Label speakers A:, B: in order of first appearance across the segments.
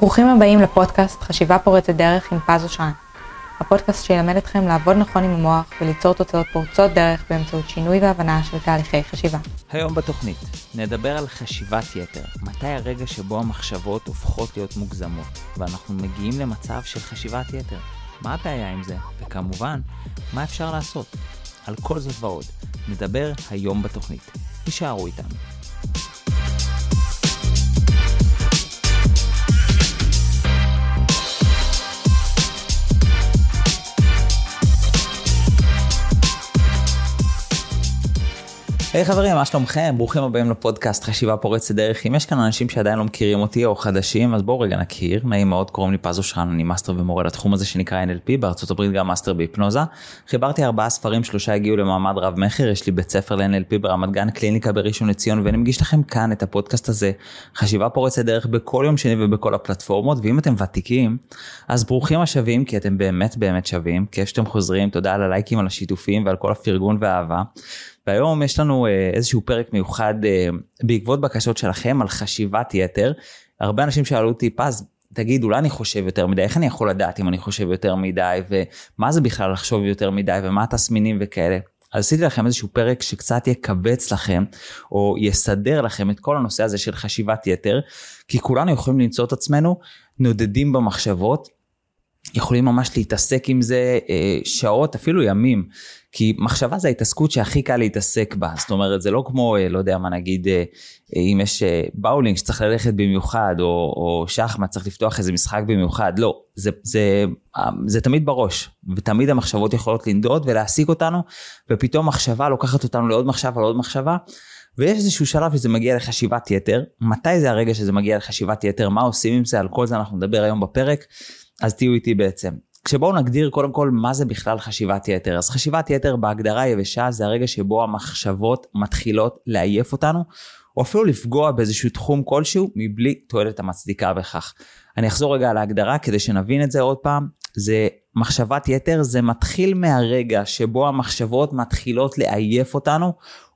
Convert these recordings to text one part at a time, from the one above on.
A: ברוכים הבאים לפודקאסט חשיבה פורצת דרך עם פז אושרן. הפודקאסט שילמד אתכם לעבוד נכון עם המוח וליצור תוצאות פורצות דרך באמצעות שינוי והבנה של תהליכי חשיבה.
B: היום בתוכנית נדבר על חשיבת יתר, מתי הרגע שבו המחשבות הופכות להיות מוגזמות, ואנחנו מגיעים למצב של חשיבת יתר. מה הבעיה עם זה? וכמובן, מה אפשר לעשות? על כל זאת ועוד, נדבר היום בתוכנית. הישארו איתנו. היי hey, חברים, מה שלומכם? ברוכים הבאים לפודקאסט חשיבה פורצת דרך. אם יש כאן אנשים שעדיין לא מכירים אותי או חדשים, אז בואו רגע נכיר. נעים מאוד, קוראים לי פז אושרן, אני מאסטר ומורה לתחום הזה שנקרא NLP, בארצות הברית גם מאסטר בהיפנוזה. חיברתי ארבעה ספרים, שלושה הגיעו למעמד רב מכר, יש לי בית ספר ל-NLP ברמת גן, קליניקה בראשון לציון, ואני מגיש לכם כאן את הפודקאסט הזה, חשיבה פורצת דרך בכל יום שני ובכל הפלטפורמות, ואם אתם ותיקים, אז ברוכים השבים, כי אתם באמת באמת שווים, כיף שאתם חוזרים, תודה על הלייקים, על השיתופים ועל כל הפרגון והאהבה. והיום יש לנו אה, איזשהו פרק מיוחד אה, בעקבות בקשות שלכם על חשיבת יתר. הרבה אנשים שאלו אותי, פז, תגיד, אולי אני חושב יותר מדי, איך אני יכול לדעת אם אני חושב יותר מדי, ומה זה בכלל לחשוב יותר מדי, ומה התסמינים וכאלה. אז עשיתי לכם איזשהו פרק שקצת יקבץ לכם, או יסדר לכם את כל הנושא הזה של חשיבת יתר, כי כולנו יכולים למצוא את עצמנו נודדים במחשבות, יכולים ממש להתעסק עם זה אה, שעות, אפילו ימים. כי מחשבה זה ההתעסקות שהכי קל להתעסק בה. זאת אומרת, זה לא כמו, אה, לא יודע מה נגיד, אה, אם יש באולינג שצריך ללכת במיוחד, או, או שחמט צריך לפתוח איזה משחק במיוחד. לא, זה, זה, זה תמיד בראש, ותמיד המחשבות יכולות לנדוד ולהעסיק אותנו, ופתאום מחשבה לוקחת אותנו לעוד מחשבה, לעוד מחשבה. ויש איזשהו שלב שזה מגיע לחשיבת יתר. מתי זה הרגע שזה מגיע לחשיבת יתר? מה עושים עם זה? על כל זה אנחנו נדבר היום בפרק. אז תהיו איתי בעצם. כשבואו נגדיר קודם כל מה זה בכלל חשיבת יתר. אז חשיבת יתר בהגדרה היבשה זה הרגע שבו המחשבות מתחילות לעייף אותנו, או אפילו לפגוע באיזשהו תחום כלשהו מבלי תועלת המצדיקה בכך. אני אחזור רגע על ההגדרה כדי שנבין את זה עוד פעם. זה מחשבת יתר, זה מתחיל מהרגע שבו המחשבות מתחילות לעייף אותנו,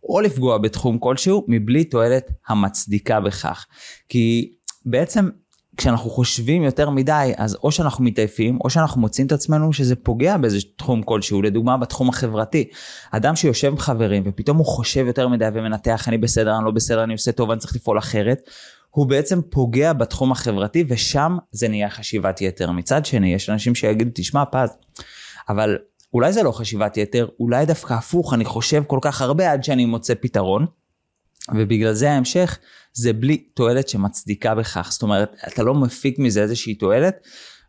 B: או לפגוע בתחום כלשהו מבלי תועלת המצדיקה בכך. כי בעצם כשאנחנו חושבים יותר מדי, אז או שאנחנו מתעייפים, או שאנחנו מוצאים את עצמנו שזה פוגע באיזה תחום כלשהו, לדוגמה בתחום החברתי. אדם שיושב עם חברים ופתאום הוא חושב יותר מדי ומנתח, אני בסדר, אני לא בסדר, אני עושה טוב, אני צריך לפעול אחרת, הוא בעצם פוגע בתחום החברתי, ושם זה נהיה חשיבת יתר. מצד שני, יש אנשים שיגידו, תשמע, פז, אבל אולי זה לא חשיבת יתר, אולי דווקא הפוך, אני חושב כל כך הרבה עד שאני מוצא פתרון, ובגלל זה ההמשך זה בלי תועלת שמצדיקה בכך. זאת אומרת, אתה לא מפיק מזה איזושהי תועלת,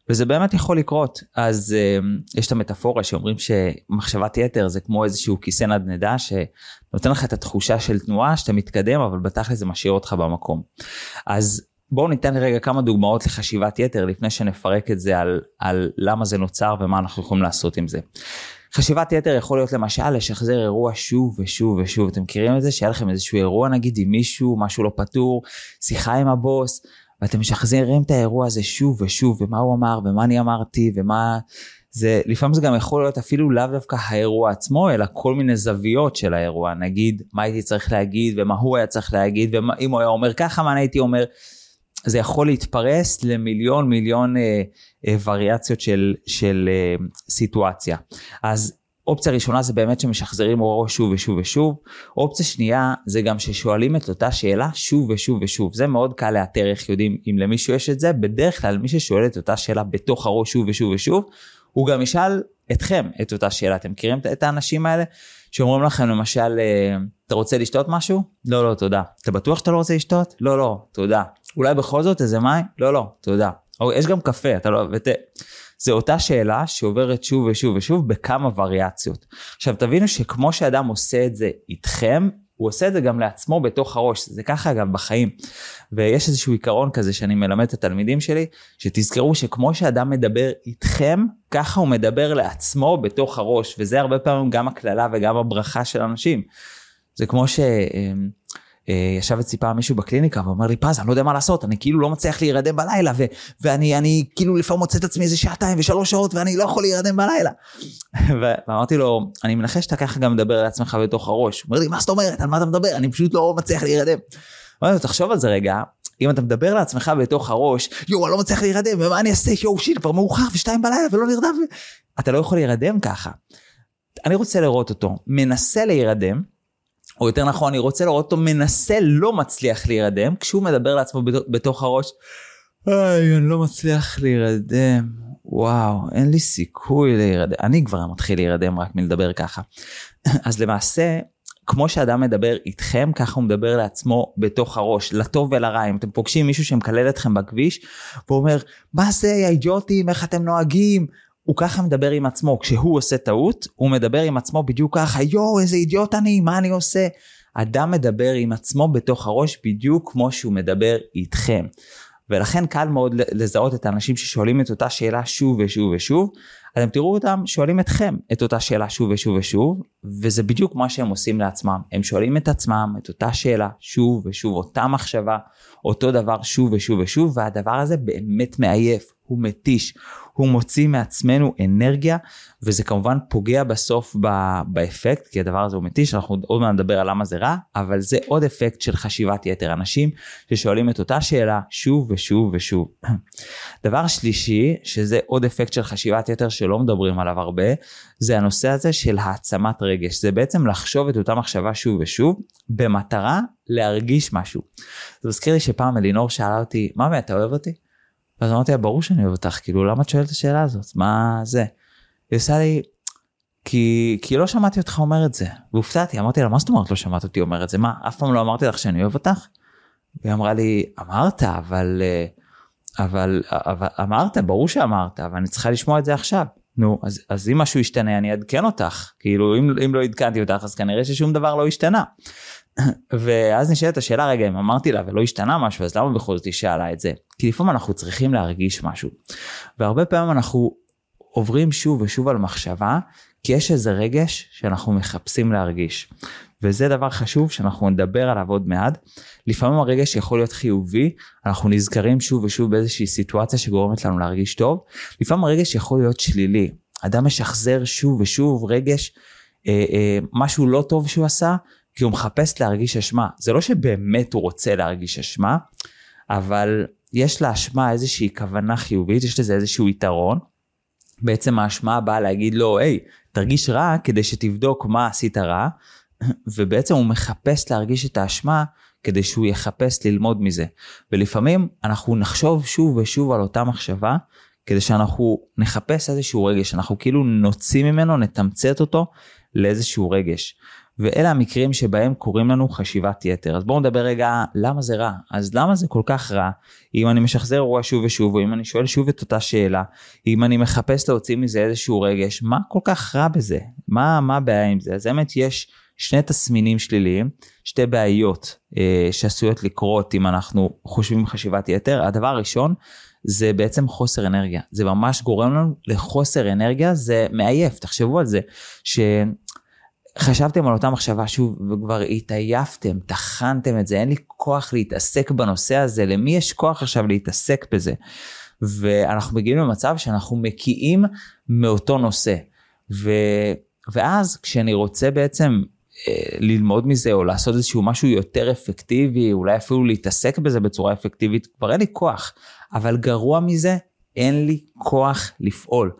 B: וזה באמת יכול לקרות. אז uh, יש את המטאפורה שאומרים שמחשבת יתר זה כמו איזשהו כיסא נדנדה שנותן לך את התחושה של תנועה שאתה מתקדם, אבל בתכל'ס זה משאיר אותך במקום. אז בואו ניתן רגע כמה דוגמאות לחשיבת יתר לפני שנפרק את זה על, על למה זה נוצר ומה אנחנו יכולים לעשות עם זה. חשיבת יתר יכול להיות למשל לשחזר אירוע שוב ושוב ושוב. אתם מכירים את זה? שהיה לכם איזשהו אירוע נגיד עם מישהו, משהו לא פתור, שיחה עם הבוס, ואתם משחזרים את האירוע הזה שוב ושוב, ומה הוא אמר, ומה אני אמרתי, ומה... זה, לפעמים זה גם יכול להיות אפילו לאו דווקא האירוע עצמו, אלא כל מיני זוויות של האירוע. נגיד, מה הייתי צריך להגיד, ומה הוא היה צריך להגיד, ואם הוא היה אומר ככה, מה אני הייתי אומר. זה יכול להתפרס למיליון מיליון אה, אה, וריאציות של, של אה, סיטואציה. אז אופציה ראשונה זה באמת שמשחזרים אורו שוב ושוב ושוב. אופציה שנייה זה גם ששואלים את אותה שאלה שוב ושוב ושוב. זה מאוד קל לאתר איך יודעים אם למישהו יש את זה. בדרך כלל מי ששואל את אותה שאלה בתוך הראש שוב ושוב ושוב, הוא גם ישאל אתכם את אותה שאלה. אתם מכירים את האנשים האלה שאומרים לכם למשל, אה, אתה רוצה לשתות משהו? לא, לא, תודה. אתה בטוח שאתה לא רוצה לשתות? לא, לא, תודה. אולי בכל זאת איזה מים? לא, לא, תודה. או יש גם קפה, אתה לא... ות... זה אותה שאלה שעוברת שוב ושוב ושוב בכמה וריאציות. עכשיו תבינו שכמו שאדם עושה את זה איתכם, הוא עושה את זה גם לעצמו בתוך הראש, זה ככה אגב בחיים. ויש איזשהו עיקרון כזה שאני מלמד את התלמידים שלי, שתזכרו שכמו שאדם מדבר איתכם, ככה הוא מדבר לעצמו בתוך הראש, וזה הרבה פעמים גם הקללה וגם הברכה של אנשים. זה כמו ש... אה, ישב פעם מישהו בקליניקה ואומר לי פז אני לא יודע מה לעשות אני כאילו לא מצליח להירדם בלילה ו- ואני אני כאילו לפעמים מוצא את עצמי איזה שעתיים ושלוש שעות ואני לא יכול להירדם בלילה. ואמרתי לו אני מנחש שאתה ככה גם מדבר על עצמך בתוך הראש. הוא אומר לי מה זאת אומרת על מה אתה מדבר אני פשוט לא מצליח להירדם. אמרתי לו תחשוב על זה רגע אם אתה מדבר לעצמך בתוך הראש, יואו, אני לא מצליח להירדם, ומה אני אעשה, יואו, שיט, כבר מאוחר ושתיים בלילה ולא נרדם, אתה לא יכול להירדם ככה. אני רוצה לראות אותו מנסה להירדם, או יותר נכון, אני רוצה לראות אותו מנסה לא מצליח להירדם, כשהוא מדבר לעצמו בתוך הראש, איי, אני לא מצליח להירדם, וואו, אין לי סיכוי להירדם. אני כבר מתחיל להירדם רק מלדבר ככה. אז למעשה, כמו שאדם מדבר איתכם, ככה הוא מדבר לעצמו בתוך הראש, לטוב ולרע. אם אתם פוגשים מישהו שמקלל אתכם בכביש, והוא אומר, מה זה, יא אידיוטים, איך אתם נוהגים? הוא ככה מדבר עם עצמו, כשהוא עושה טעות, הוא מדבר עם עצמו בדיוק ככה, יואו, איזה אידיוט אני, מה אני עושה? אדם מדבר עם עצמו בתוך הראש בדיוק כמו שהוא מדבר איתכם. ולכן קל מאוד לזהות את האנשים ששואלים את אותה שאלה שוב ושוב ושוב, אתם תראו אותם שואלים אתכם את אותה שאלה שוב ושוב ושוב, וזה בדיוק מה שהם עושים לעצמם. הם שואלים את עצמם את אותה שאלה שוב ושוב, אותה מחשבה, אותו דבר שוב ושוב ושוב, והדבר הזה באמת מעייף, הוא מתיש, הוא מוציא מעצמנו אנרגיה, וזה כמובן פוגע בסוף ב- באפקט, כי הדבר הזה הוא מתיש, אנחנו עוד מעט נדבר על למה זה רע, אבל זה עוד אפקט של חשיבת יתר. אנשים ששואלים את אותה שאלה שוב ושוב ושוב. דבר שלישי, שזה עוד אפקט של חשיבת יתר שלא מדברים עליו הרבה, זה הנושא הזה של העצמת רגש. זה בעצם לחשוב את אותה מחשבה שוב ושוב, במטרה להרגיש משהו. זה מזכיר לי שפעם אלינור שאלה אותי, ממי אתה אוהב אותי? ואז אמרתי לה, ברור שאני אוהב אותך, כאילו, למה את שואלת את השאלה הזאת? מה זה? היא עושה לי, כי, כי לא שמעתי אותך אומר את זה. והופתעתי, אמרתי לה, מה זאת אומרת לא שמעת אותי אומר את זה? מה, אף פעם לא אמרתי לך שאני אוהב אותך? והיא אמרה לי, אמרת, אבל, אה, אבל, אבל אמרת, ברור שאמרת, אבל אני צריכה לשמוע את זה עכשיו. נו, אז, אז אם משהו ישתנה, אני אעדכן אותך. כאילו, אם, אם לא עדכנתי אותך, אז כנראה ששום דבר לא השתנה. ואז נשאלת השאלה רגע אם אמרתי לה ולא השתנה משהו אז למה בכל זאת היא שאלה את זה? כי לפעמים אנחנו צריכים להרגיש משהו. והרבה פעמים אנחנו עוברים שוב ושוב על מחשבה כי יש איזה רגש שאנחנו מחפשים להרגיש. וזה דבר חשוב שאנחנו נדבר עליו עוד מעט. לפעמים הרגש יכול להיות חיובי אנחנו נזכרים שוב ושוב באיזושהי סיטואציה שגורמת לנו להרגיש טוב. לפעמים הרגש יכול להיות שלילי. אדם משחזר שוב ושוב רגש אה, אה, משהו לא טוב שהוא עשה כי הוא מחפש להרגיש אשמה. זה לא שבאמת הוא רוצה להרגיש אשמה, אבל יש לאשמה איזושהי כוונה חיובית, יש לזה איזשהו יתרון. בעצם האשמה באה להגיד לו, היי, תרגיש רע כדי שתבדוק מה עשית רע, ובעצם הוא מחפש להרגיש את האשמה כדי שהוא יחפש ללמוד מזה. ולפעמים אנחנו נחשוב שוב ושוב על אותה מחשבה, כדי שאנחנו נחפש איזשהו רגש, אנחנו כאילו נוציא ממנו, נתמצת אותו לאיזשהו רגש. ואלה המקרים שבהם קוראים לנו חשיבת יתר. אז בואו נדבר רגע למה זה רע. אז למה זה כל כך רע אם אני משחזר אירוע שוב ושוב, או אם אני שואל שוב את אותה שאלה, אם אני מחפש להוציא מזה איזשהו רגש, מה כל כך רע בזה? מה, הבעיה עם זה? אז האמת יש שני תסמינים שליליים, שתי בעיות אה, שעשויות לקרות אם אנחנו חושבים חשיבת יתר. הדבר הראשון זה בעצם חוסר אנרגיה. זה ממש גורם לנו לחוסר אנרגיה, זה מעייף, תחשבו על זה. ש... חשבתם על אותה מחשבה שוב וכבר התעייפתם, טחנתם את זה, אין לי כוח להתעסק בנושא הזה, למי יש כוח עכשיו להתעסק בזה? ואנחנו מגיעים למצב שאנחנו מקיאים מאותו נושא. ו... ואז כשאני רוצה בעצם אה, ללמוד מזה או לעשות איזשהו משהו יותר אפקטיבי, אולי אפילו להתעסק בזה בצורה אפקטיבית, כבר אין לי כוח. אבל גרוע מזה, אין לי כוח לפעול.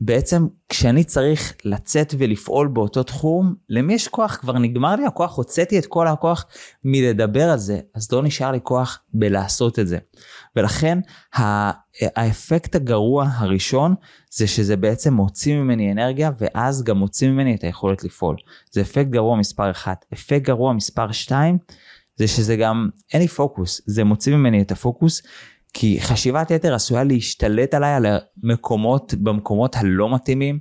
B: בעצם כשאני צריך לצאת ולפעול באותו תחום, למי יש כוח? כבר נגמר לי הכוח, הוצאתי את כל הכוח מלדבר על זה, אז לא נשאר לי כוח בלעשות את זה. ולכן האפקט הגרוע הראשון זה שזה בעצם מוציא ממני אנרגיה ואז גם מוציא ממני את היכולת לפעול. זה אפקט גרוע מספר 1. אפקט גרוע מספר 2 זה שזה גם אין לי פוקוס, זה מוציא ממני את הפוקוס כי חשיבת יתר עשויה להשתלט עליי על המקומות, במקומות הלא מתאימים,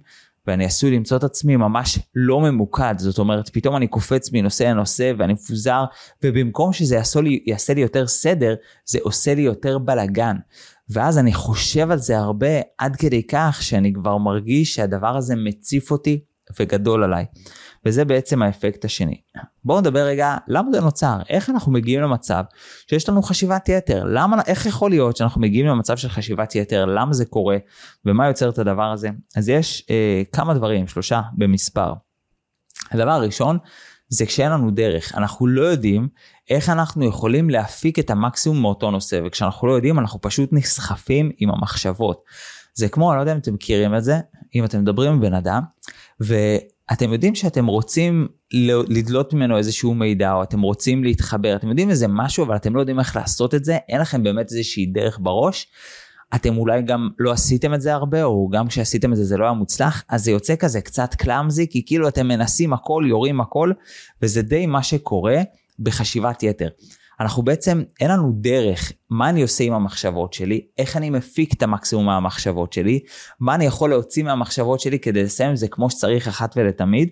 B: ואני עשוי למצוא את עצמי ממש לא ממוקד, זאת אומרת פתאום אני קופץ מנושא לנושא ואני מפוזר, ובמקום שזה יעשה לי, יעשה לי יותר סדר, זה עושה לי יותר בלאגן. ואז אני חושב על זה הרבה עד כדי כך שאני כבר מרגיש שהדבר הזה מציף אותי וגדול עליי. וזה בעצם האפקט השני. בואו נדבר רגע למה זה נוצר, איך אנחנו מגיעים למצב שיש לנו חשיבת יתר, למה, איך יכול להיות שאנחנו מגיעים למצב של חשיבת יתר, למה זה קורה ומה יוצר את הדבר הזה. אז יש אה, כמה דברים, שלושה במספר. הדבר הראשון זה כשאין לנו דרך. אנחנו לא יודעים איך אנחנו יכולים להפיק את המקסימום מאותו נושא, וכשאנחנו לא יודעים אנחנו פשוט נסחפים עם המחשבות. זה כמו, אני לא יודע אם אתם מכירים את זה, אם אתם מדברים עם בן אדם, ואתם יודעים שאתם רוצים לדלות ממנו איזשהו מידע, או אתם רוצים להתחבר, אתם יודעים איזה משהו, אבל אתם לא יודעים איך לעשות את זה, אין לכם באמת איזושהי דרך בראש. אתם אולי גם לא עשיתם את זה הרבה, או גם כשעשיתם את זה זה לא היה מוצלח, אז זה יוצא כזה קצת קלאמזי, כי כאילו אתם מנסים הכל, יורים הכל, וזה די מה שקורה בחשיבת יתר. אנחנו בעצם, אין לנו דרך מה אני עושה עם המחשבות שלי, איך אני מפיק את המקסימום מהמחשבות שלי, מה אני יכול להוציא מהמחשבות שלי כדי לסיים את זה כמו שצריך אחת ולתמיד,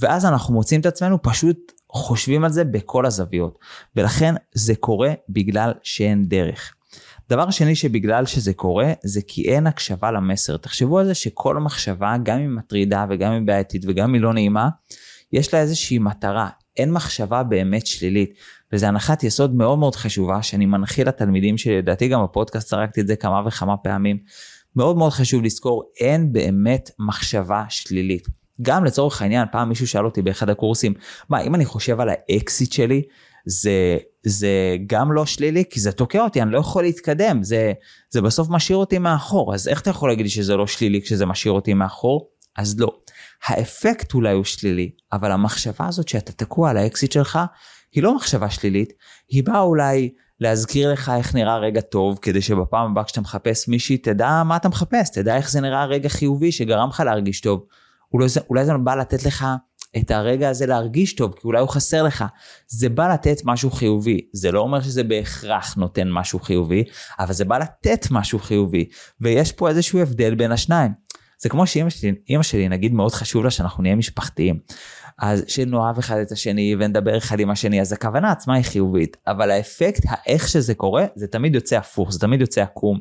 B: ואז אנחנו מוצאים את עצמנו פשוט חושבים על זה בכל הזוויות. ולכן זה קורה בגלל שאין דרך. דבר שני שבגלל שזה קורה, זה כי אין הקשבה למסר. תחשבו על זה שכל מחשבה, גם אם מטרידה וגם אם בעייתית וגם אם לא נעימה, יש לה איזושהי מטרה. אין מחשבה באמת שלילית. וזו הנחת יסוד מאוד מאוד חשובה שאני מנחיל לתלמידים שלי, לדעתי גם בפודקאסט זרקתי את זה כמה וכמה פעמים. מאוד מאוד חשוב לזכור, אין באמת מחשבה שלילית. גם לצורך העניין, פעם מישהו שאל אותי באחד הקורסים, מה, אם אני חושב על האקסית שלי, זה, זה גם לא שלילי, כי זה תוקע אותי, אני לא יכול להתקדם, זה, זה בסוף משאיר אותי מאחור, אז איך אתה יכול להגיד לי שזה לא שלילי כשזה משאיר אותי מאחור? אז לא. האפקט אולי הוא שלילי, אבל המחשבה הזאת שאתה תקוע על האקסית שלך, היא לא מחשבה שלילית, היא באה אולי להזכיר לך איך נראה רגע טוב, כדי שבפעם הבאה כשאתה מחפש מישהי, תדע מה אתה מחפש, תדע איך זה נראה רגע חיובי שגרם לך להרגיש טוב. אולי זה, אולי זה בא לתת לך את הרגע הזה להרגיש טוב, כי אולי הוא חסר לך. זה בא לתת משהו חיובי. זה לא אומר שזה בהכרח נותן משהו חיובי, אבל זה בא לתת משהו חיובי. ויש פה איזשהו הבדל בין השניים. זה כמו שאימא שלי, שלי נגיד מאוד חשוב לה שאנחנו נהיה משפחתיים. אז שנאהב אחד את השני ונדבר אחד עם השני, אז הכוונה עצמה היא חיובית, אבל האפקט, האיך שזה קורה, זה תמיד יוצא הפוך, זה תמיד יוצא עקום.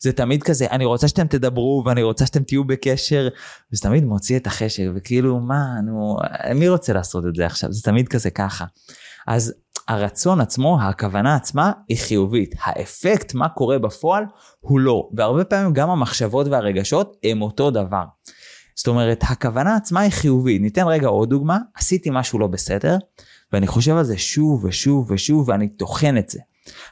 B: זה תמיד כזה, אני רוצה שאתם תדברו ואני רוצה שאתם תהיו בקשר, וזה תמיד מוציא את החשק, וכאילו, מה, נו, מי רוצה לעשות את זה עכשיו? זה תמיד כזה ככה. אז הרצון עצמו, הכוונה עצמה, היא חיובית. האפקט, מה קורה בפועל, הוא לא. והרבה פעמים גם המחשבות והרגשות הם אותו דבר. זאת אומרת, הכוונה עצמה היא חיובית. ניתן רגע עוד דוגמה, עשיתי משהו לא בסדר, ואני חושב על זה שוב ושוב ושוב, ואני טוחן את זה.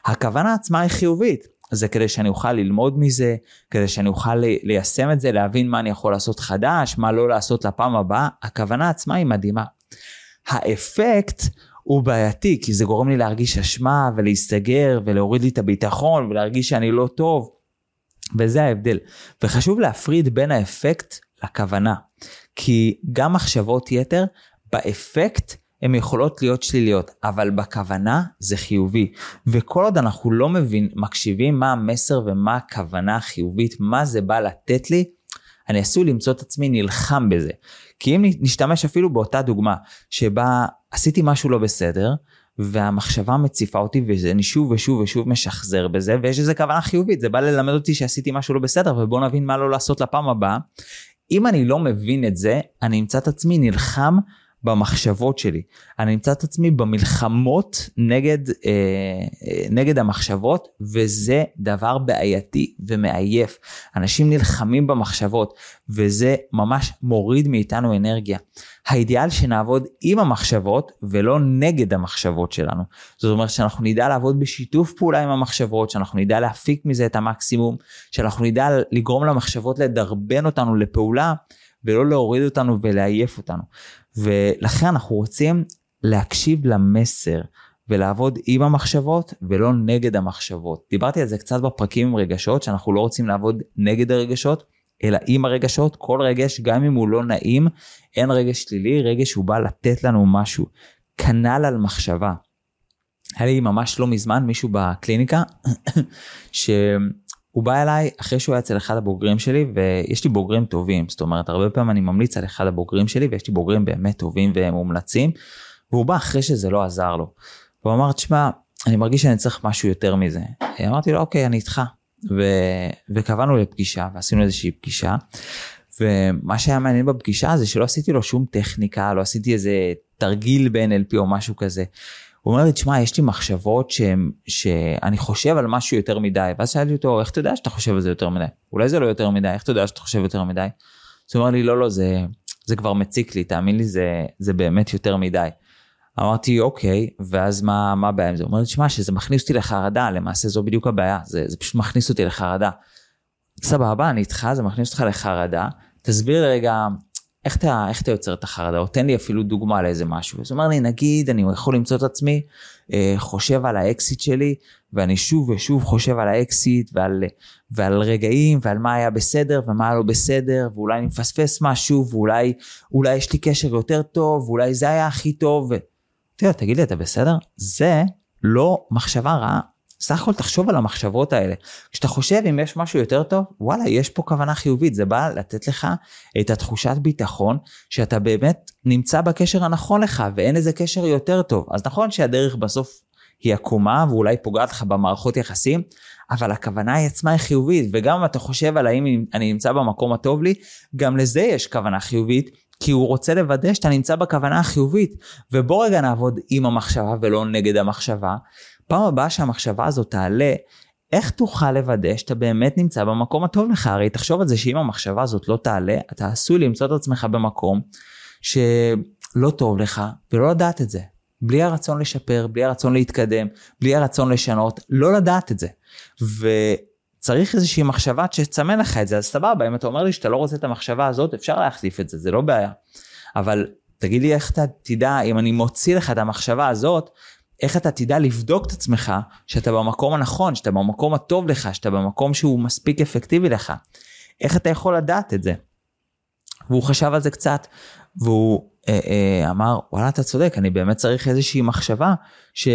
B: הכוונה עצמה היא חיובית. זה כדי שאני אוכל ללמוד מזה, כדי שאני אוכל ליישם את זה, להבין מה אני יכול לעשות חדש, מה לא לעשות לפעם הבאה, הכוונה עצמה היא מדהימה. האפקט הוא בעייתי, כי זה גורם לי להרגיש אשמה ולהסתגר ולהוריד לי את הביטחון ולהרגיש שאני לא טוב. וזה ההבדל. וחשוב להפריד בין האפקט לכוונה. כי גם מחשבות יתר, באפקט הן יכולות להיות שליליות, אבל בכוונה זה חיובי. וכל עוד אנחנו לא מבין, מקשיבים מה המסר ומה הכוונה החיובית, מה זה בא לתת לי, אני עשוי למצוא את עצמי נלחם בזה. כי אם נשתמש אפילו באותה דוגמה, שבה עשיתי משהו לא בסדר, והמחשבה מציפה אותי ואני שוב ושוב ושוב משחזר בזה ויש איזה כוונה חיובית זה בא ללמד אותי שעשיתי משהו לא בסדר ובוא נבין מה לא לעשות לפעם הבאה אם אני לא מבין את זה, אני אמצא את עצמי נלחם במחשבות שלי. אני אמצא את עצמי במלחמות נגד, אה, אה, נגד המחשבות, וזה דבר בעייתי ומעייף. אנשים נלחמים במחשבות, וזה ממש מוריד מאיתנו אנרגיה. האידיאל שנעבוד עם המחשבות ולא נגד המחשבות שלנו. זאת אומרת שאנחנו נדע לעבוד בשיתוף פעולה עם המחשבות, שאנחנו נדע להפיק מזה את המקסימום, שאנחנו נדע לגרום למחשבות לדרבן אותנו לפעולה ולא להוריד אותנו ולעייף אותנו. ולכן אנחנו רוצים להקשיב למסר ולעבוד עם המחשבות ולא נגד המחשבות. דיברתי על זה קצת בפרקים עם רגשות, שאנחנו לא רוצים לעבוד נגד הרגשות, אלא עם הרגשות, כל רגש, גם אם הוא לא נעים, אין רגש שלילי, רגש שהוא בא לתת לנו משהו. כנ"ל על מחשבה. היה לי ממש לא מזמן מישהו בקליניקה, שהוא בא אליי אחרי שהוא היה אצל אחד הבוגרים שלי, ויש לי בוגרים טובים, זאת אומרת, הרבה פעמים אני ממליץ על אחד הבוגרים שלי, ויש לי בוגרים באמת טובים ומומלצים, והוא בא אחרי שזה לא עזר לו. והוא אמר, תשמע, אני מרגיש שאני צריך משהו יותר מזה. אמרתי לו, אוקיי, אני איתך. ו... וקבענו לפגישה ועשינו איזושהי פגישה. ומה שהיה מעניין בפגישה זה שלא עשיתי לו שום טכניקה, לא עשיתי איזה תרגיל ב-NLP או משהו כזה. הוא אומר לי, תשמע, יש לי מחשבות שהם, שאני חושב על משהו יותר מדי. ואז שאלתי אותו, איך אתה יודע שאתה חושב על זה יותר מדי? אולי זה לא יותר מדי, איך אתה יודע שאתה חושב יותר מדי? אז הוא אומר לי, לא, לא, זה, זה כבר מציק לי, תאמין לי, זה, זה באמת יותר מדי. אמרתי אוקיי, ואז מה, מה הבעיה עם זה? הוא אומר לי, שמע, שזה מכניס אותי לחרדה, למעשה זו בדיוק הבעיה, זה, זה פשוט מכניס אותי לחרדה. סבבה, אני איתך, זה מכניס אותך לחרדה, תסביר רגע, איך אתה, איך אתה יוצר את החרדה, או תן לי אפילו דוגמה לאיזה משהו. אז הוא אומר לי, נגיד, אני יכול למצוא את עצמי, אה, חושב על האקסיט שלי, ואני שוב ושוב חושב על האקסיט, ועל, ועל רגעים, ועל מה היה בסדר, ומה לא בסדר, ואולי אני מפספס משהו, ואולי אולי יש לי קשר יותר טוב, ואולי זה היה הכי טוב. ו... תראה, תגיד לי, אתה בסדר? זה לא מחשבה רעה. סך הכל תחשוב על המחשבות האלה. כשאתה חושב אם יש משהו יותר טוב, וואלה, יש פה כוונה חיובית, זה בא לתת לך את התחושת ביטחון שאתה באמת נמצא בקשר הנכון לך ואין איזה קשר יותר טוב. אז נכון שהדרך בסוף היא עקומה ואולי פוגעת לך במערכות יחסים, אבל הכוונה היא עצמה היא חיובית, וגם אם אתה חושב על האם אני נמצא במקום הטוב לי, גם לזה יש כוונה חיובית, כי הוא רוצה לוודא שאתה נמצא בכוונה החיובית. ובוא רגע נעבוד עם המחשבה ולא נגד המחשבה. פעם הבאה שהמחשבה הזאת תעלה, איך תוכל לוודא שאתה באמת נמצא במקום הטוב לך? הרי תחשוב על זה שאם המחשבה הזאת לא תעלה, אתה עשוי למצוא את עצמך במקום שלא טוב לך ולא לדעת את זה. בלי הרצון לשפר, בלי הרצון להתקדם, בלי הרצון לשנות, לא לדעת את זה. וצריך איזושהי מחשבה שתסמן לך את זה, אז סבבה, אם אתה אומר לי שאתה לא רוצה את המחשבה הזאת, אפשר להחליף את זה, זה לא בעיה. אבל תגיד לי איך אתה תדע, אם אני מוציא לך את המחשבה הזאת, איך אתה תדע לבדוק את עצמך שאתה במקום הנכון, שאתה במקום הטוב לך, שאתה במקום שהוא מספיק אפקטיבי לך. איך אתה יכול לדעת את זה? והוא חשב על זה קצת, והוא אה, אה, אמר, וואלה, אתה צודק, אני באמת צריך איזושהי מחשבה ש,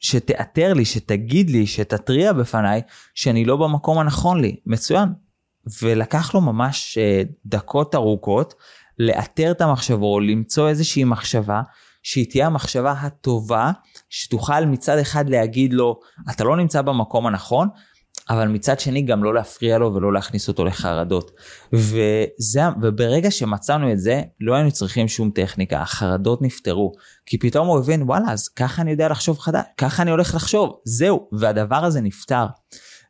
B: שתאתר לי, שתגיד לי, שתתריע בפניי, שאני לא במקום הנכון לי. מצוין. ולקח לו ממש אה, דקות ארוכות לאתר את המחשבו, למצוא איזושהי מחשבה שהיא תהיה המחשבה הטובה, שתוכל מצד אחד להגיד לו, אתה לא נמצא במקום הנכון, אבל מצד שני גם לא להפריע לו ולא להכניס אותו לחרדות. וזה, וברגע שמצאנו את זה, לא היינו צריכים שום טכניקה, החרדות נפתרו. כי פתאום הוא הבין, וואלה, אז ככה אני יודע לחשוב חדש, ככה אני הולך לחשוב, זהו, והדבר הזה נפתר.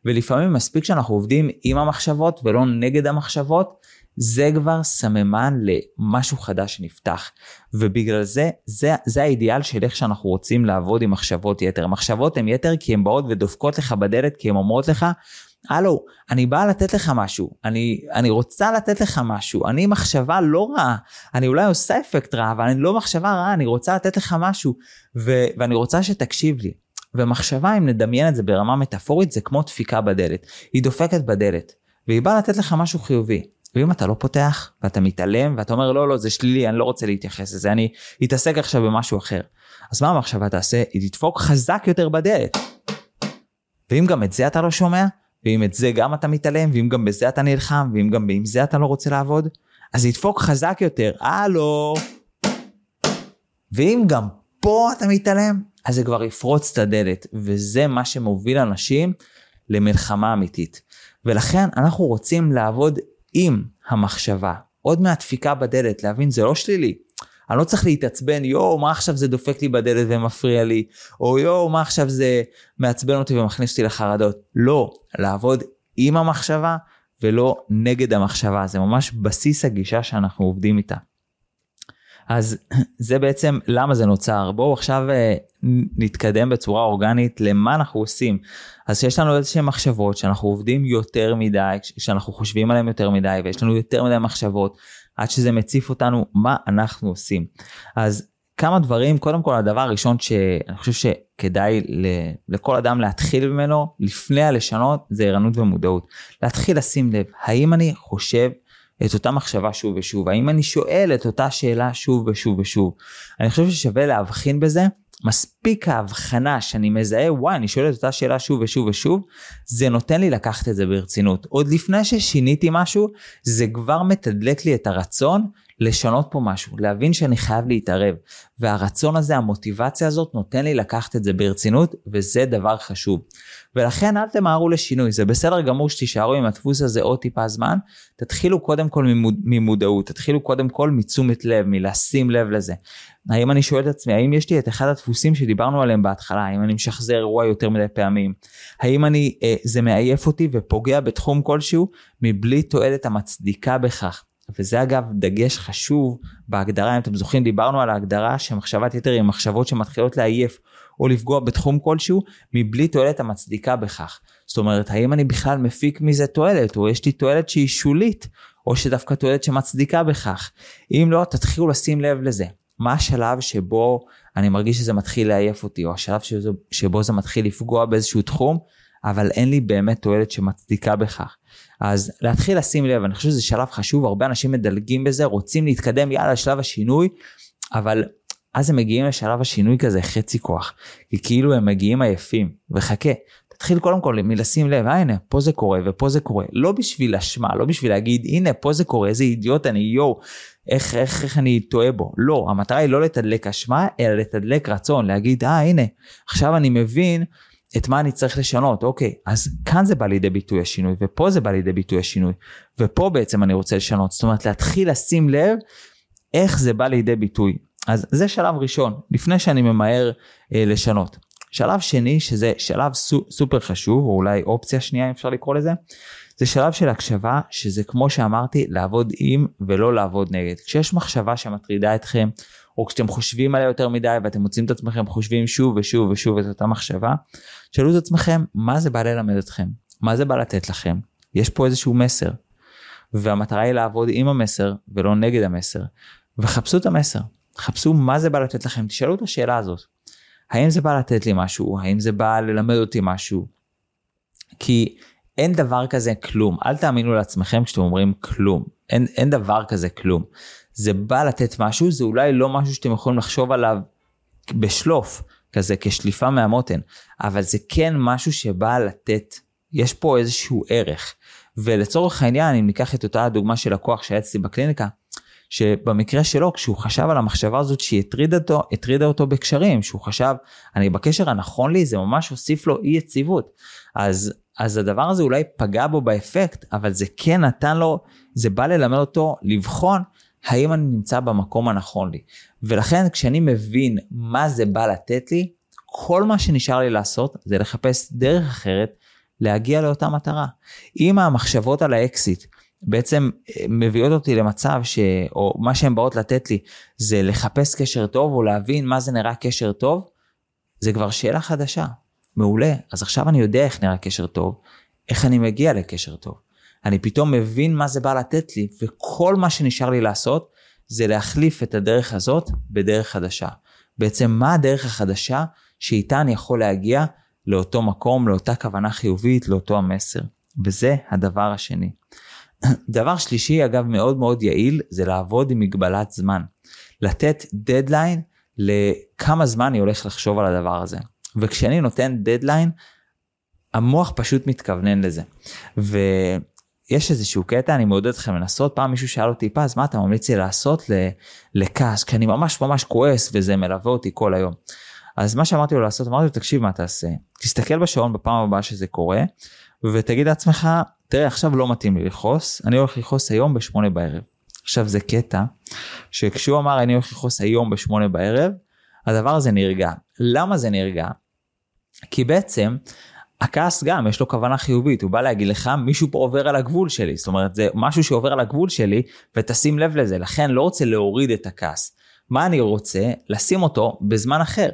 B: ולפעמים מספיק שאנחנו עובדים עם המחשבות ולא נגד המחשבות, זה כבר סממן למשהו חדש שנפתח. ובגלל זה, זה, זה האידיאל של איך שאנחנו רוצים לעבוד עם מחשבות יתר. מחשבות הן יתר כי הן באות ודופקות לך בדלת, כי הן אומרות לך, הלו, אני באה לתת לך משהו, אני, אני רוצה לתת לך משהו, אני מחשבה לא רעה, אני אולי עושה אפקט רע, אבל אני לא מחשבה רעה, אני רוצה לתת לך משהו, ו, ואני רוצה שתקשיב לי. ומחשבה, אם נדמיין את זה ברמה מטאפורית, זה כמו דפיקה בדלת. היא דופקת בדלת, והיא באה לתת לך משהו חיובי. ואם אתה לא פותח ואתה מתעלם ואתה אומר לא לא זה שלילי אני לא רוצה להתייחס לזה אני אתעסק עכשיו במשהו אחר. אז מה המחשבה תעשה? היא תדפוק חזק יותר בדלת. ואם גם את זה אתה לא שומע ואם את זה גם אתה מתעלם ואם גם בזה אתה נלחם ואם גם עם זה אתה לא רוצה לעבוד אז ידפוק חזק יותר הלו. ואם גם פה אתה מתעלם אז זה כבר יפרוץ את הדלת וזה מה שמוביל אנשים למלחמה אמיתית. ולכן אנחנו רוצים לעבוד עם המחשבה, עוד מהדפיקה בדלת, להבין זה לא שלילי. אני לא צריך להתעצבן, יואו, מה עכשיו זה דופק לי בדלת ומפריע לי, או יואו, מה עכשיו זה מעצבן אותי ומכניס אותי לחרדות. לא, לעבוד עם המחשבה ולא נגד המחשבה, זה ממש בסיס הגישה שאנחנו עובדים איתה. אז זה בעצם למה זה נוצר. בואו עכשיו אה, נתקדם בצורה אורגנית למה אנחנו עושים. אז יש לנו איזה שהן מחשבות שאנחנו עובדים יותר מדי, שאנחנו חושבים עליהן יותר מדי ויש לנו יותר מדי מחשבות עד שזה מציף אותנו מה אנחנו עושים. אז כמה דברים, קודם כל הדבר הראשון שאני חושב שכדאי לכל אדם להתחיל ממנו לפני הלשנות זה ערנות ומודעות. להתחיל לשים לב האם אני חושב את אותה מחשבה שוב ושוב? האם אני שואל את אותה שאלה שוב ושוב ושוב? אני חושב ששווה להבחין בזה. מספיק ההבחנה שאני מזהה, וואי, אני שואל את אותה שאלה שוב ושוב ושוב, זה נותן לי לקחת את זה ברצינות. עוד לפני ששיניתי משהו, זה כבר מתדלק לי את הרצון לשנות פה משהו, להבין שאני חייב להתערב. והרצון הזה, המוטיבציה הזאת, נותן לי לקחת את זה ברצינות, וזה דבר חשוב. ולכן אל תמהרו לשינוי, זה בסדר גמור שתישארו עם הדפוס הזה עוד טיפה זמן, תתחילו קודם כל ממוד, ממודעות, תתחילו קודם כל מתשומת לב, מלשים לב לזה. האם אני שואל את עצמי, האם יש לי את אחד הדפוסים שדיברנו עליהם בהתחלה, האם אני משחזר אירוע יותר מדי פעמים, האם אני, אה, זה מעייף אותי ופוגע בתחום כלשהו מבלי תועלת המצדיקה בכך. וזה אגב דגש חשוב בהגדרה, אם אתם זוכרים, דיברנו על ההגדרה שמחשבת יתר היא מחשבות שמתחילות לעייף או לפגוע בתחום כלשהו, מבלי תועלת המצדיקה בכך. זאת אומרת, האם אני בכלל מפיק מזה תועלת, או יש לי תועלת שהיא שולית, או שדווקא תועלת שמצדיקה בכך. אם לא, תתחילו לשים לב לזה. מה השלב שבו אני מרגיש שזה מתחיל לעייף אותי, או השלב שבו, זה מתחיל לפגוע באיזשהו תחום, אבל אין לי באמת תועלת שמצדיקה בכך. אז להתחיל לשים לב, אני חושב שזה שלב חשוב, הרבה אנשים מדלגים בזה, רוצים להתקדם יאללה שלב השינוי, אבל אז הם מגיעים לשלב השינוי כזה חצי כוח, כי כאילו הם מגיעים עייפים, וחכה, תתחיל קודם כל מלשים לב, אה הנה, פה זה קורה ופה זה קורה, לא בשביל אשמה, לא בשביל להגיד, הנה, פה זה קורה, איזה אידיוט אני, יואו, איך, איך, איך אני טועה בו. לא, המטרה היא לא לתדלק אשמה, אלא לתדלק רצון, להגיד, אה, הנה, עכשיו אני מבין את מה אני צריך לשנות, אוקיי, אז כאן זה בא לידי ביטוי השינוי, ופה זה בא לידי ביטוי השינוי, ופה בעצם אני רוצה לשנות, זאת אומרת, להתחיל לשים לב איך זה בא לידי ביטוי. אז זה שלב ראשון, לפני שאני ממהר אה, לשנות. שלב שני, שזה שלב סו, סופר חשוב, או אולי אופציה שנייה אם אפשר לקרוא לזה, זה שלב של הקשבה, שזה כמו שאמרתי, לעבוד עם ולא לעבוד נגד. כשיש מחשבה שמטרידה אתכם, או כשאתם חושבים עליה יותר מדי ואתם מוצאים את עצמכם חושבים שוב ושוב ושוב את אותה מחשבה, שאלו את עצמכם, מה זה בא ללמד אתכם? מה זה בא לתת לכם? יש פה איזשהו מסר. והמטרה היא לעבוד עם המסר ולא נגד המסר. וחפשו את המסר. חפשו מה זה בא לתת לכם, תשאלו את השאלה הזאת. האם זה בא לתת לי משהו? האם זה בא ללמד אותי משהו? כי אין דבר כזה כלום. אל תאמינו לעצמכם כשאתם אומרים כלום. אין, אין דבר כזה כלום. זה בא לתת משהו, זה אולי לא משהו שאתם יכולים לחשוב עליו בשלוף, כזה כשליפה מהמותן, אבל זה כן משהו שבא לתת, יש פה איזשהו ערך. ולצורך העניין, אם ניקח את אותה הדוגמה של לקוח שהיה אצלי בקליניקה, שבמקרה שלו כשהוא חשב על המחשבה הזאת שהיא הטרידה אותו, הטרידה אותו בקשרים, שהוא חשב אני בקשר הנכון לי זה ממש הוסיף לו אי יציבות. אז, אז הדבר הזה אולי פגע בו באפקט אבל זה כן נתן לו, זה בא ללמד אותו לבחון האם אני נמצא במקום הנכון לי. ולכן כשאני מבין מה זה בא לתת לי, כל מה שנשאר לי לעשות זה לחפש דרך אחרת להגיע לאותה מטרה. אם המחשבות על האקסיט בעצם אה, מביאות אותי למצב ש... או מה שהן באות לתת לי זה לחפש קשר טוב או להבין מה זה נראה קשר טוב, זה כבר שאלה חדשה. מעולה, אז עכשיו אני יודע איך נראה קשר טוב, איך אני מגיע לקשר טוב. אני פתאום מבין מה זה בא לתת לי, וכל מה שנשאר לי לעשות זה להחליף את הדרך הזאת בדרך חדשה. בעצם מה הדרך החדשה שאיתה אני יכול להגיע לאותו מקום, לאותה כוונה חיובית, לאותו המסר. וזה הדבר השני. דבר שלישי, אגב, מאוד מאוד יעיל, זה לעבוד עם מגבלת זמן. לתת דדליין לכמה זמן אני הולך לחשוב על הדבר הזה. וכשאני נותן דדליין, המוח פשוט מתכוונן לזה. ויש איזשהו קטע, אני מעודד אתכם לנסות, פעם מישהו שאל אותי, פז, מה אתה ממליץ לי לעשות לכעס, כשאני ממש ממש כועס וזה מלווה אותי כל היום. אז מה שאמרתי לו לעשות, אמרתי לו, תקשיב מה תעשה, תסתכל בשעון בפעם הבאה שזה קורה, ותגיד לעצמך, תראה עכשיו לא מתאים לי לכעוס, אני הולך לכעוס היום בשמונה בערב. עכשיו זה קטע, שכשהוא אמר אני הולך לכעוס היום בשמונה בערב, הדבר הזה נרגע. למה זה נרגע? כי בעצם הכעס גם יש לו כוונה חיובית הוא בא להגיד לך מישהו פה עובר על הגבול שלי זאת אומרת זה משהו שעובר על הגבול שלי ותשים לב לזה לכן לא רוצה להוריד את הכעס. מה אני רוצה? לשים אותו בזמן אחר.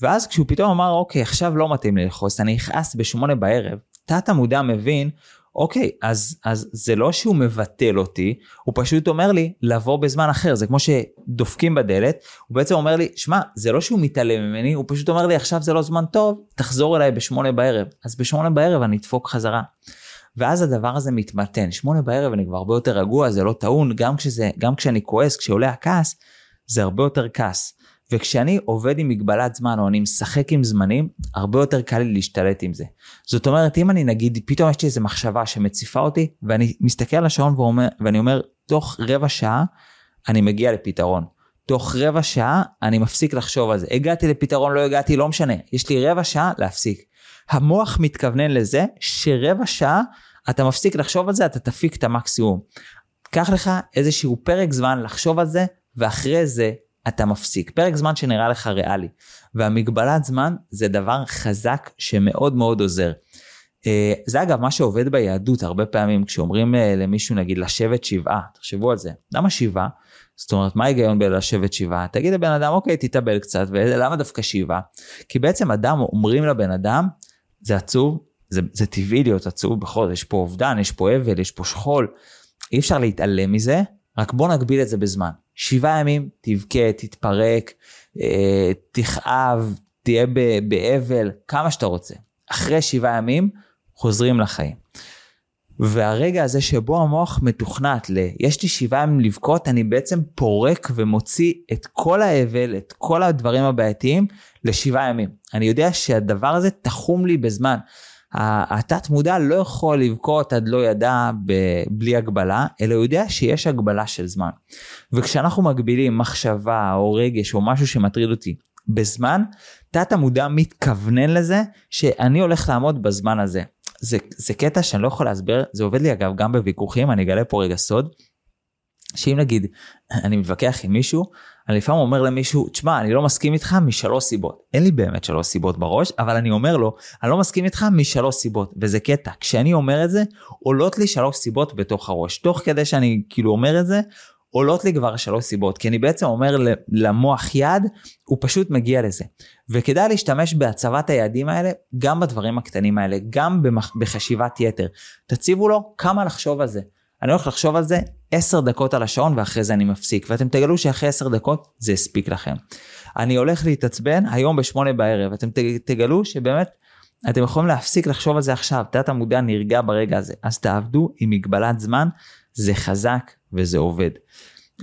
B: ואז כשהוא פתאום אמר אוקיי עכשיו לא מתאים לי לכעוס אני אכעס בשמונה בערב תת המודע מבין אוקיי, אז, אז זה לא שהוא מבטל אותי, הוא פשוט אומר לי לבוא בזמן אחר, זה כמו שדופקים בדלת, הוא בעצם אומר לי, שמע, זה לא שהוא מתעלם ממני, הוא פשוט אומר לי עכשיו זה לא זמן טוב, תחזור אליי בשמונה בערב. אז בשמונה בערב אני אדפוק חזרה. ואז הדבר הזה מתמתן, שמונה בערב אני כבר הרבה יותר רגוע, זה לא טעון, גם, כשזה, גם כשאני כועס, כשעולה הכעס, זה הרבה יותר כעס. וכשאני עובד עם מגבלת זמן או אני משחק עם זמנים, הרבה יותר קל לי להשתלט עם זה. זאת אומרת, אם אני נגיד, פתאום יש לי איזה מחשבה שמציפה אותי, ואני מסתכל על השעון ואומר, ואני אומר, תוך רבע שעה אני מגיע לפתרון. תוך רבע שעה אני מפסיק לחשוב על זה. הגעתי לפתרון, לא הגעתי, לא משנה. יש לי רבע שעה להפסיק. המוח מתכוונן לזה שרבע שעה אתה מפסיק לחשוב על זה, אתה תפיק את המקסימום. קח לך איזשהו פרק זמן לחשוב על זה, ואחרי זה אתה מפסיק. פרק זמן שנראה לך ריאלי. והמגבלת זמן זה דבר חזק שמאוד מאוד עוזר. אה, זה אגב מה שעובד ביהדות הרבה פעמים כשאומרים אה, למישהו נגיד לשבת שבעה, תחשבו על זה, למה שבעה? זאת אומרת מה ההיגיון בלשבת שבעה? תגיד לבן אדם אוקיי תתאבל קצת ולמה דווקא שבעה? כי בעצם אדם אומרים לבן אדם זה עצוב, זה, זה טבעי להיות עצוב בכל זאת יש פה אובדן, יש פה אבל, יש פה שכול, אי אפשר להתעלם מזה, רק בוא נגביל את זה בזמן. שבעה ימים תבכה, תתפרק, אה, תכאב, תהיה באבל, כמה שאתה רוצה. אחרי שבעה ימים חוזרים לחיים. והרגע הזה שבו המוח מתוכנת ל, יש לי שבעה ימים לבכות, אני בעצם פורק ומוציא את כל האבל, את כל הדברים הבעייתיים לשבעה ימים. אני יודע שהדבר הזה תחום לי בזמן. התת מודע לא יכול לבכות עד לא ידע בלי הגבלה, אלא הוא יודע שיש הגבלה של זמן. וכשאנחנו מגבילים מחשבה או רגש או משהו שמטריד אותי בזמן, תת המודע מתכוונן לזה שאני הולך לעמוד בזמן הזה. זה, זה קטע שאני לא יכול להסביר, זה עובד לי אגב גם בוויכוחים, אני אגלה פה רגע סוד, שאם נגיד אני מתווכח עם מישהו, אני לפעמים אומר למישהו, תשמע, אני לא מסכים איתך משלוש סיבות. אין לי באמת שלוש סיבות בראש, אבל אני אומר לו, אני לא מסכים איתך משלוש סיבות. וזה קטע, כשאני אומר את זה, עולות לי שלוש סיבות בתוך הראש. תוך כדי שאני כאילו אומר את זה, עולות לי כבר שלוש סיבות, כי אני בעצם אומר למוח יד, הוא פשוט מגיע לזה. וכדאי להשתמש בהצבת היעדים האלה, גם בדברים הקטנים האלה, גם בחשיבת יתר. תציבו לו כמה לחשוב על זה. אני הולך לחשוב על זה 10 דקות על השעון ואחרי זה אני מפסיק, ואתם תגלו שאחרי 10 דקות זה הספיק לכם. אני הולך להתעצבן היום בשמונה בערב, אתם תגלו שבאמת אתם יכולים להפסיק לחשוב על זה עכשיו, תת המודע נרגע ברגע הזה, אז תעבדו עם מגבלת זמן, זה חזק וזה עובד.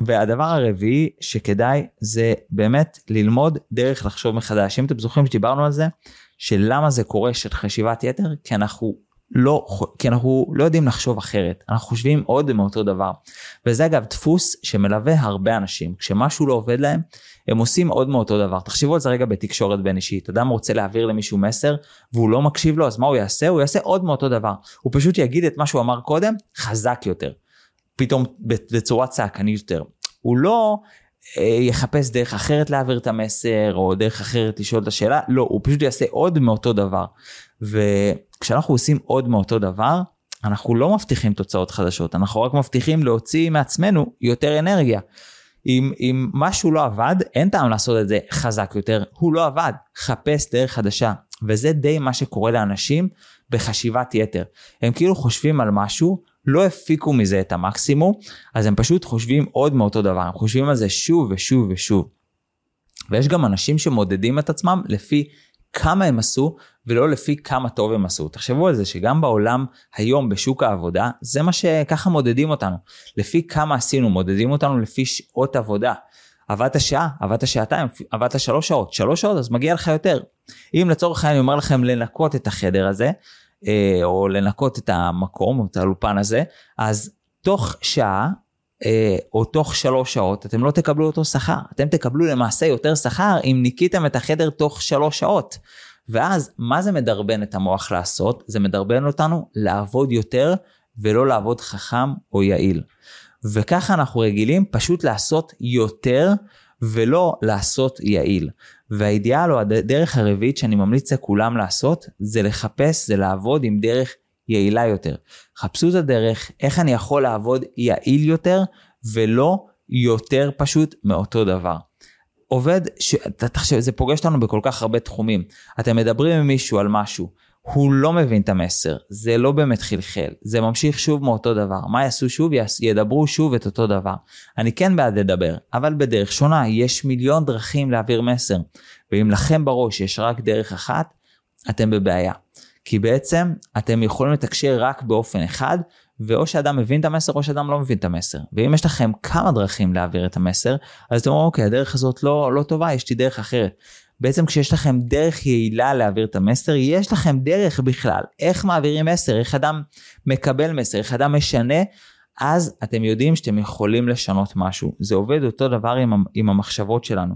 B: והדבר הרביעי שכדאי זה באמת ללמוד דרך לחשוב מחדש. אם אתם זוכרים שדיברנו על זה, שלמה זה קורה של חשיבת יתר? כי אנחנו לא, כי אנחנו לא יודעים לחשוב אחרת, אנחנו חושבים עוד מאותו דבר. וזה אגב דפוס שמלווה הרבה אנשים, כשמשהו לא עובד להם, הם עושים עוד מאותו דבר. תחשבו על זה רגע בתקשורת בין אישית, אדם רוצה להעביר למישהו מסר והוא לא מקשיב לו, אז מה הוא יעשה? הוא יעשה עוד מאותו דבר. הוא פשוט יגיד את מה שהוא אמר קודם, חזק יותר. פתאום בצורה צעקנית יותר. הוא לא יחפש דרך אחרת להעביר את המסר או דרך אחרת לשאול את השאלה, לא, הוא פשוט יעשה עוד מאותו דבר. וכשאנחנו עושים עוד מאותו דבר, אנחנו לא מבטיחים תוצאות חדשות, אנחנו רק מבטיחים להוציא מעצמנו יותר אנרגיה. אם, אם משהו לא עבד, אין טעם לעשות את זה חזק יותר, הוא לא עבד, חפש דרך חדשה. וזה די מה שקורה לאנשים בחשיבת יתר. הם כאילו חושבים על משהו, לא הפיקו מזה את המקסימום, אז הם פשוט חושבים עוד מאותו דבר, הם חושבים על זה שוב ושוב ושוב. ויש גם אנשים שמודדים את עצמם לפי כמה הם עשו ולא לפי כמה טוב הם עשו. תחשבו על זה שגם בעולם היום בשוק העבודה זה מה שככה מודדים אותנו. לפי כמה עשינו מודדים אותנו לפי שעות עבודה. עבדת שעה, עבדת שעתיים, עבדת שלוש שעות, שלוש שעות אז מגיע לך יותר. אם לצורך העניין אני אומר לכם לנקות את החדר הזה, או לנקות את המקום, את האולפן הזה, אז תוך שעה אה, או תוך שלוש שעות אתם לא תקבלו אותו שכר, אתם תקבלו למעשה יותר שכר אם ניקיתם את החדר תוך שלוש שעות. ואז מה זה מדרבן את המוח לעשות? זה מדרבן אותנו לעבוד יותר ולא לעבוד חכם או יעיל. וככה אנחנו רגילים פשוט לעשות יותר ולא לעשות יעיל. והאידיאל או הדרך הרביעית שאני ממליץ לכולם לעשות זה לחפש, זה לעבוד עם דרך יעילה יותר. חפשו את הדרך, איך אני יכול לעבוד יעיל יותר ולא יותר פשוט מאותו דבר. עובד, ש... תחשב, זה פוגש אותנו בכל כך הרבה תחומים. אתם מדברים עם מישהו על משהו, הוא לא מבין את המסר, זה לא באמת חלחל, זה ממשיך שוב מאותו דבר. מה יעשו שוב? ידברו שוב את אותו דבר. אני כן בעד לדבר, אבל בדרך שונה, יש מיליון דרכים להעביר מסר. ואם לכם בראש יש רק דרך אחת, אתם בבעיה. כי בעצם אתם יכולים לתקשר רק באופן אחד, ואו שאדם מבין את המסר או שאדם לא מבין את המסר. ואם יש לכם כמה דרכים להעביר את המסר, אז אתם אומרים, אוקיי, הדרך הזאת לא, לא טובה, יש לי דרך אחרת. בעצם כשיש לכם דרך יעילה להעביר את המסר, יש לכם דרך בכלל, איך מעבירים מסר, איך אדם מקבל מסר, איך אדם משנה, אז אתם יודעים שאתם יכולים לשנות משהו. זה עובד אותו דבר עם, עם המחשבות שלנו.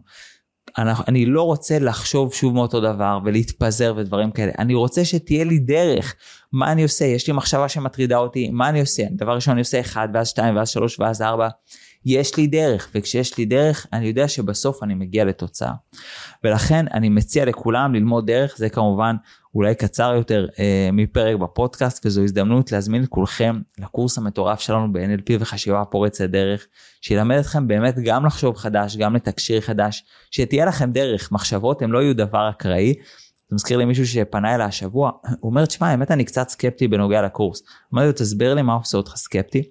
B: אני לא רוצה לחשוב שוב מאותו דבר ולהתפזר ודברים כאלה. אני רוצה שתהיה לי דרך. מה אני עושה? יש לי מחשבה שמטרידה אותי, מה אני עושה? דבר ראשון אני עושה 1 ואז 2 ואז 3 ואז 4. יש לי דרך, וכשיש לי דרך, אני יודע שבסוף אני מגיע לתוצאה. ולכן אני מציע לכולם ללמוד דרך, זה כמובן אולי קצר יותר אה, מפרק בפודקאסט, וזו הזדמנות להזמין את כולכם לקורס המטורף שלנו ב-NLP וחשיבה פורצת דרך, שילמד אתכם באמת גם לחשוב חדש, גם לתקשיר חדש, שתהיה לכם דרך, מחשבות הם לא יהיו דבר אקראי. זה מזכיר לי מישהו שפנה אליי השבוע, הוא אומר, תשמע, האמת אני קצת סקפטי בנוגע לקורס. אמרתי לו, תסביר לי מה עושה אותך סקפטי.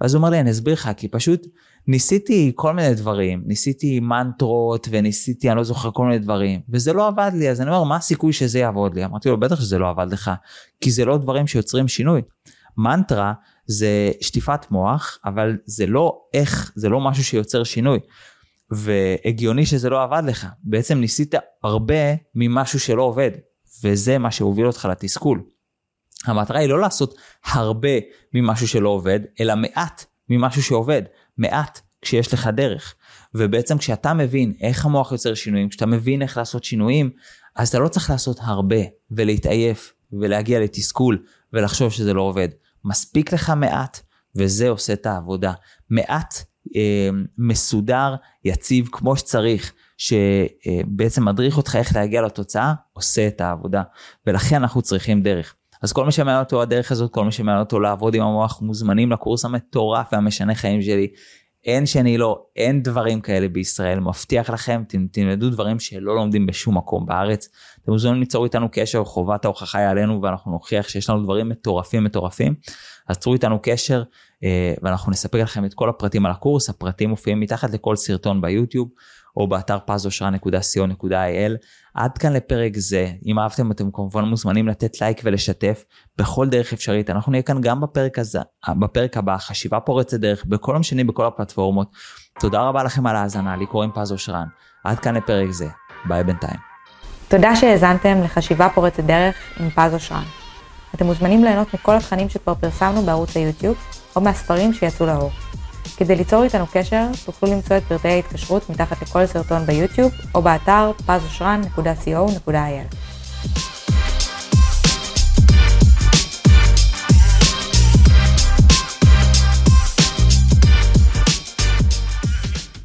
B: ואז הוא אומר לי, אני אסביר לך, כי פשוט ניסיתי כל מיני דברים, ניסיתי מנטרות וניסיתי, אני לא זוכר כל מיני דברים, וזה לא עבד לי, אז אני אומר, מה הסיכוי שזה יעבוד לי? אמרתי לו, בטח שזה לא עבד לך, כי זה לא דברים שיוצרים שינוי. מנטרה זה שטיפת מוח, אבל זה לא איך, זה לא משהו שיוצר שינוי. והגיוני שזה לא עבד לך. בעצם ניסית הרבה ממשהו שלא עובד, וזה מה שהוביל אותך לתסכול. המטרה היא לא לעשות הרבה ממשהו שלא עובד, אלא מעט ממשהו שעובד. מעט כשיש לך דרך. ובעצם כשאתה מבין איך המוח יוצר שינויים, כשאתה מבין איך לעשות שינויים, אז אתה לא צריך לעשות הרבה ולהתעייף ולהגיע לתסכול ולחשוב שזה לא עובד. מספיק לך מעט וזה עושה את העבודה. מעט מסודר, יציב כמו שצריך, שבעצם מדריך אותך איך להגיע לתוצאה, עושה את העבודה. ולכן אנחנו צריכים דרך. אז כל מי שמעניין אותו הדרך הזאת, כל מי שמעניין אותו לעבוד עם המוח, מוזמנים לקורס המטורף והמשנה חיים שלי. אין שאני לא, אין דברים כאלה בישראל, מבטיח לכם, תלמדו דברים שלא לומדים בשום מקום בארץ. אתם מוזמנים ליצור איתנו קשר, חובת ההוכחה היא עלינו ואנחנו נוכיח שיש לנו דברים מטורפים מטורפים. אז צרו איתנו קשר אה, ואנחנו נספק לכם את כל הפרטים על הקורס, הפרטים מופיעים מתחת לכל סרטון ביוטיוב. או באתר פזושרה.co.il. עד כאן לפרק זה, אם אהבתם אתם כמובן מוזמנים לתת לייק ולשתף בכל דרך אפשרית. אנחנו נהיה כאן גם בפרק, הזה, בפרק הבא, חשיבה פורצת דרך, בכל המשנים, בכל הפלטפורמות. תודה רבה לכם על ההאזנה, לי קוראים פז אושרן. עד כאן לפרק זה, ביי בינתיים.
A: תודה שהאזנתם לחשיבה פורצת דרך עם פז אושרן. אתם מוזמנים ליהנות מכל התכנים שכבר פרסמנו בערוץ היוטיוב, או מהספרים שיצאו לאור. כדי ליצור איתנו קשר, תוכלו למצוא את פרטי ההתקשרות מתחת לכל סרטון ביוטיוב או באתר pazosran.co.il.